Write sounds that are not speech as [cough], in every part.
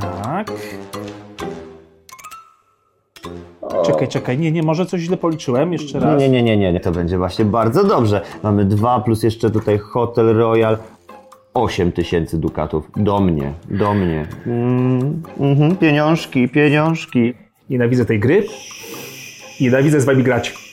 Tak. Czekaj, czekaj, nie, nie, może coś źle policzyłem, jeszcze raz. Nie, nie, nie, nie, nie, to będzie właśnie bardzo dobrze. Mamy dwa plus jeszcze tutaj Hotel Royal. 8 tysięcy dukatów. Do mnie, do mnie. Mm, mhm, pieniążki, pieniążki. Nienawidzę tej gry. Nienawidzę z wami grać.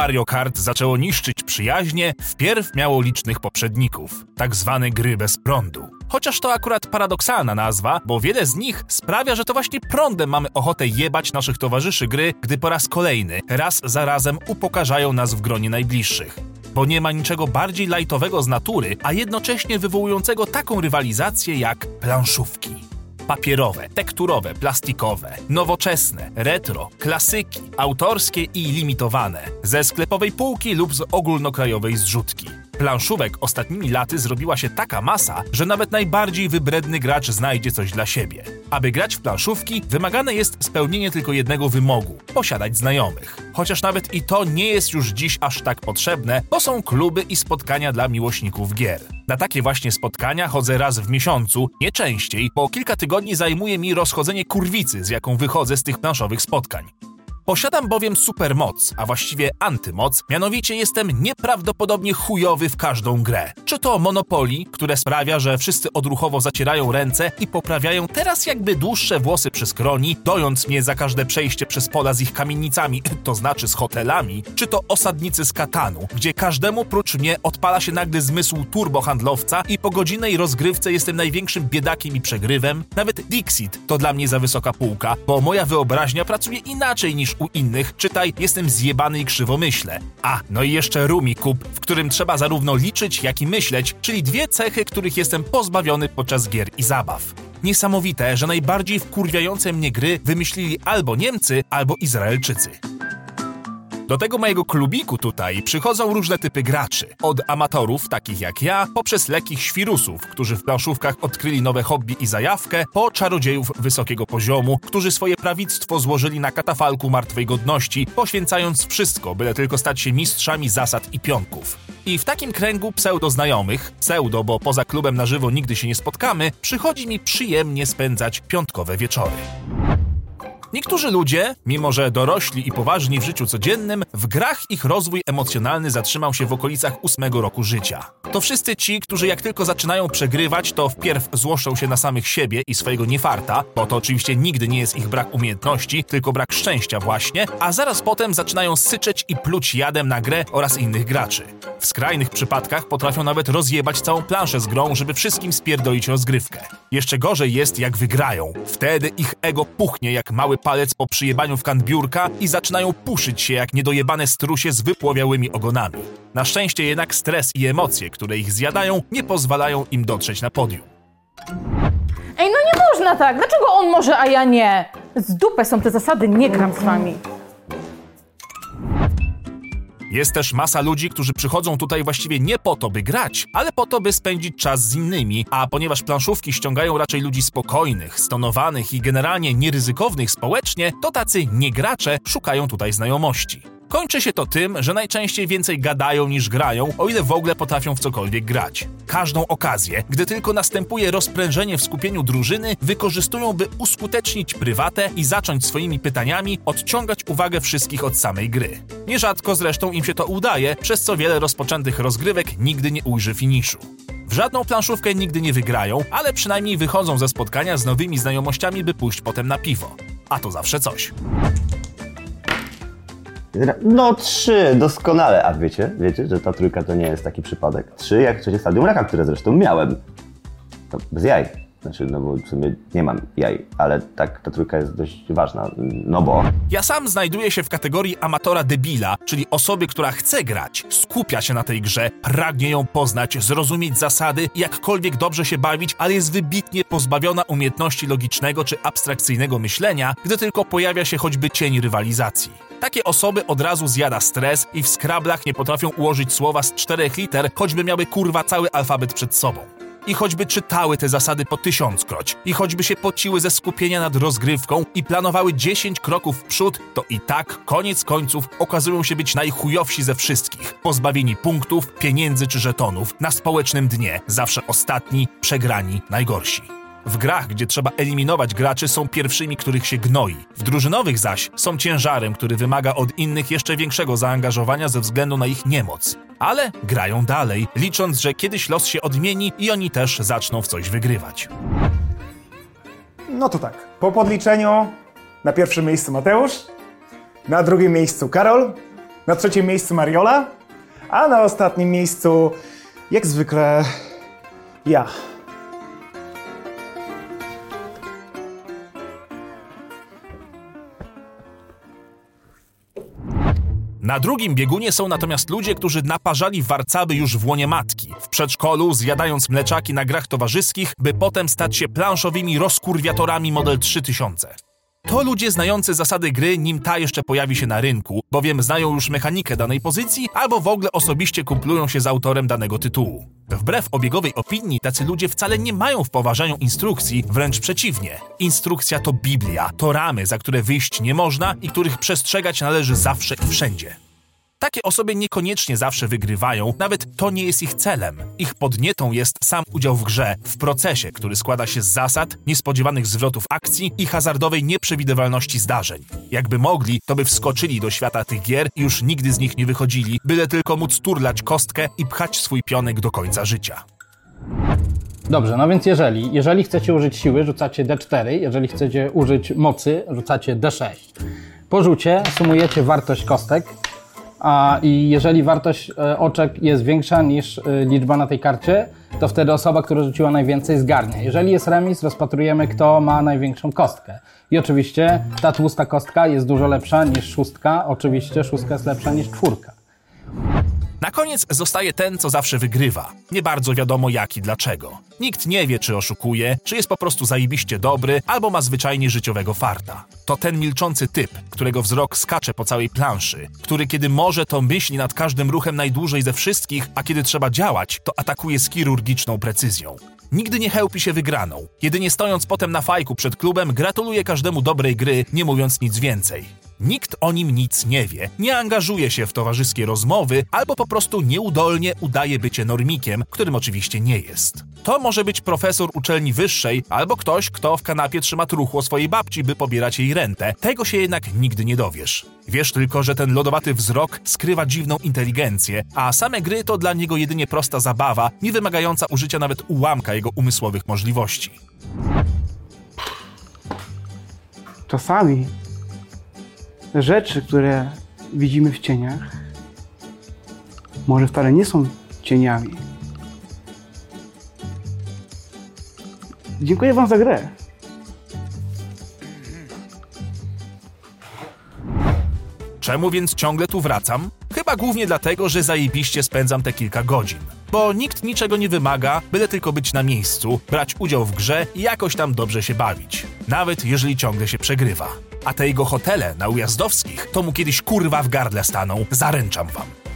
Mario Kart zaczęło niszczyć przyjaźnie, wpierw miało licznych poprzedników, tak zwane gry bez prądu. Chociaż to akurat paradoksalna nazwa, bo wiele z nich sprawia, że to właśnie prądem mamy ochotę jebać naszych towarzyszy gry, gdy po raz kolejny, raz za razem upokarzają nas w gronie najbliższych. Bo nie ma niczego bardziej lajtowego z natury, a jednocześnie wywołującego taką rywalizację jak planszówki papierowe, tekturowe, plastikowe, nowoczesne, retro, klasyki, autorskie i limitowane, ze sklepowej półki lub z ogólnokrajowej zrzutki. Planszówek ostatnimi laty zrobiła się taka masa, że nawet najbardziej wybredny gracz znajdzie coś dla siebie. Aby grać w planszówki, wymagane jest spełnienie tylko jednego wymogu posiadać znajomych. Chociaż nawet i to nie jest już dziś aż tak potrzebne, bo są kluby i spotkania dla miłośników gier. Na takie właśnie spotkania chodzę raz w miesiącu, nie częściej, bo kilka tygodni zajmuje mi rozchodzenie kurwicy, z jaką wychodzę z tych planszowych spotkań. Posiadam bowiem supermoc, a właściwie antymoc, mianowicie jestem nieprawdopodobnie chujowy w każdą grę. Czy to Monopoly, które sprawia, że wszyscy odruchowo zacierają ręce i poprawiają teraz jakby dłuższe włosy przy skroni, dojąc mnie za każde przejście przez pola z ich kamienicami, [clears throat] to znaczy z hotelami, czy to osadnicy z Katanu, gdzie każdemu prócz mnie odpala się nagle zmysł turbohandlowca i po godzinnej rozgrywce jestem największym biedakiem i przegrywem. Nawet Dixit to dla mnie za wysoka półka, bo moja wyobraźnia pracuje inaczej niż u innych, czytaj, jestem zjebany i krzywo myślę. A, no i jeszcze Rumi Kub, w którym trzeba zarówno liczyć, jak i myśleć, czyli dwie cechy, których jestem pozbawiony podczas gier i zabaw. Niesamowite, że najbardziej wkurwiające mnie gry wymyślili albo Niemcy, albo Izraelczycy. Do tego mojego klubiku tutaj przychodzą różne typy graczy. Od amatorów, takich jak ja, poprzez lekkich świrusów, którzy w planszówkach odkryli nowe hobby i zajawkę, po czarodziejów wysokiego poziomu, którzy swoje prawictwo złożyli na katafalku martwej godności, poświęcając wszystko, byle tylko stać się mistrzami zasad i pionków. I w takim kręgu pseudo-znajomych, pseudo, bo poza klubem na żywo nigdy się nie spotkamy, przychodzi mi przyjemnie spędzać piątkowe wieczory. Niektórzy ludzie, mimo że dorośli i poważni w życiu codziennym, w grach ich rozwój emocjonalny zatrzymał się w okolicach ósmego roku życia. To wszyscy ci, którzy jak tylko zaczynają przegrywać, to wpierw złoszczą się na samych siebie i swojego niefarta, bo to oczywiście nigdy nie jest ich brak umiejętności, tylko brak szczęścia właśnie, a zaraz potem zaczynają syczeć i pluć jadem na grę oraz innych graczy. W skrajnych przypadkach potrafią nawet rozjebać całą planszę z grą, żeby wszystkim spierdolić rozgrywkę. Jeszcze gorzej jest, jak wygrają. Wtedy ich ego puchnie jak mały palec po przyjebaniu w kant biurka i zaczynają puszyć się jak niedojebane strusie z wypłowiałymi ogonami. Na szczęście jednak stres i emocje, które ich zjadają, nie pozwalają im dotrzeć na podium. Ej, no nie można tak! Dlaczego on może, a ja nie? Z dupę są te zasady, nie gram z wami. Jest też masa ludzi, którzy przychodzą tutaj właściwie nie po to, by grać, ale po to, by spędzić czas z innymi, a ponieważ planszówki ściągają raczej ludzi spokojnych, stonowanych i generalnie nieryzykownych społecznie, to tacy niegracze szukają tutaj znajomości. Kończy się to tym, że najczęściej więcej gadają niż grają, o ile w ogóle potrafią w cokolwiek grać. Każdą okazję, gdy tylko następuje rozprężenie w skupieniu drużyny, wykorzystują, by uskutecznić prywatę i zacząć swoimi pytaniami odciągać uwagę wszystkich od samej gry. Nierzadko zresztą im się to udaje, przez co wiele rozpoczętych rozgrywek nigdy nie ujrzy finiszu. W żadną planszówkę nigdy nie wygrają, ale przynajmniej wychodzą ze spotkania z nowymi znajomościami, by pójść potem na piwo. A to zawsze coś. No trzy, doskonale. A wiecie, wiecie, że ta trójka to nie jest taki przypadek. Trzy jak trzecie stadium raka, które zresztą miałem. To bez jaj. Znaczy, no bo w sumie nie mam jaj, ale tak ta trójka jest dość ważna, no bo... Ja sam znajduję się w kategorii amatora debila, czyli osoby, która chce grać, skupia się na tej grze, pragnie ją poznać, zrozumieć zasady, jakkolwiek dobrze się bawić, ale jest wybitnie pozbawiona umiejętności logicznego czy abstrakcyjnego myślenia, gdy tylko pojawia się choćby cień rywalizacji. Takie osoby od razu zjada stres i w skrablach nie potrafią ułożyć słowa z czterech liter, choćby miały kurwa cały alfabet przed sobą. I choćby czytały te zasady po tysiąckroć, i choćby się pociły ze skupienia nad rozgrywką i planowały 10 kroków w przód, to i tak koniec końców okazują się być najchujowsi ze wszystkich, pozbawieni punktów, pieniędzy czy żetonów, na społecznym dnie, zawsze ostatni, przegrani, najgorsi. W grach, gdzie trzeba eliminować graczy, są pierwszymi, których się gnoi. W drużynowych zaś są ciężarem, który wymaga od innych jeszcze większego zaangażowania ze względu na ich niemoc. Ale grają dalej, licząc, że kiedyś los się odmieni i oni też zaczną w coś wygrywać. No to tak. Po podliczeniu na pierwszym miejscu Mateusz, na drugim miejscu Karol, na trzecim miejscu Mariola, a na ostatnim miejscu, jak zwykle, ja. Na drugim biegunie są natomiast ludzie, którzy naparzali warcaby już w łonie matki, w przedszkolu, zjadając mleczaki na grach towarzyskich, by potem stać się planszowymi rozkurwiatorami model 3000. To ludzie znający zasady gry, nim ta jeszcze pojawi się na rynku, bowiem znają już mechanikę danej pozycji albo w ogóle osobiście kumplują się z autorem danego tytułu. Wbrew obiegowej opinii, tacy ludzie wcale nie mają w poważaniu instrukcji, wręcz przeciwnie. Instrukcja to Biblia, to ramy, za które wyjść nie można i których przestrzegać należy zawsze i wszędzie. Takie osoby niekoniecznie zawsze wygrywają, nawet to nie jest ich celem. Ich podnietą jest sam udział w grze, w procesie, który składa się z zasad, niespodziewanych zwrotów akcji i hazardowej nieprzewidywalności zdarzeń. Jakby mogli, to by wskoczyli do świata tych gier i już nigdy z nich nie wychodzili, byle tylko móc turlać kostkę i pchać swój pionek do końca życia. Dobrze, no więc jeżeli, jeżeli chcecie użyć siły, rzucacie D4, jeżeli chcecie użyć mocy, rzucacie D6. Po rzucie sumujecie wartość kostek, a i jeżeli wartość e, oczek jest większa niż e, liczba na tej karcie, to wtedy osoba, która rzuciła najwięcej zgarnia. Jeżeli jest remis, rozpatrujemy kto ma największą kostkę. I oczywiście ta tłusta kostka jest dużo lepsza niż szóstka, oczywiście szóstka jest lepsza niż czwórka. Na koniec zostaje ten, co zawsze wygrywa. Nie bardzo wiadomo jak i dlaczego. Nikt nie wie, czy oszukuje, czy jest po prostu zajebiście dobry, albo ma zwyczajnie życiowego farta. To ten milczący typ, którego wzrok skacze po całej planszy, który kiedy może, to myśli nad każdym ruchem najdłużej ze wszystkich, a kiedy trzeba działać, to atakuje z chirurgiczną precyzją. Nigdy nie chełpi się wygraną. Jedynie stojąc potem na fajku przed klubem, gratuluje każdemu dobrej gry, nie mówiąc nic więcej. Nikt o nim nic nie wie, nie angażuje się w towarzyskie rozmowy, albo po prostu nieudolnie udaje bycie normikiem, którym oczywiście nie jest. To może być profesor uczelni wyższej, albo ktoś, kto w kanapie trzyma truchło swojej babci, by pobierać jej rentę. Tego się jednak nigdy nie dowiesz. Wiesz tylko, że ten lodowaty wzrok skrywa dziwną inteligencję, a same gry to dla niego jedynie prosta zabawa, nie wymagająca użycia nawet ułamka jego umysłowych możliwości. Czasami rzeczy, które widzimy w cieniach, może wcale nie są cieniami. Dziękuję Wam za grę. Czemu więc ciągle tu wracam? Chyba głównie dlatego, że zajebiście spędzam te kilka godzin. Bo nikt niczego nie wymaga, byle tylko być na miejscu, brać udział w grze i jakoś tam dobrze się bawić. Nawet jeżeli ciągle się przegrywa. A te jego hotele na Ujazdowskich to mu kiedyś kurwa w gardle staną, zaręczam wam.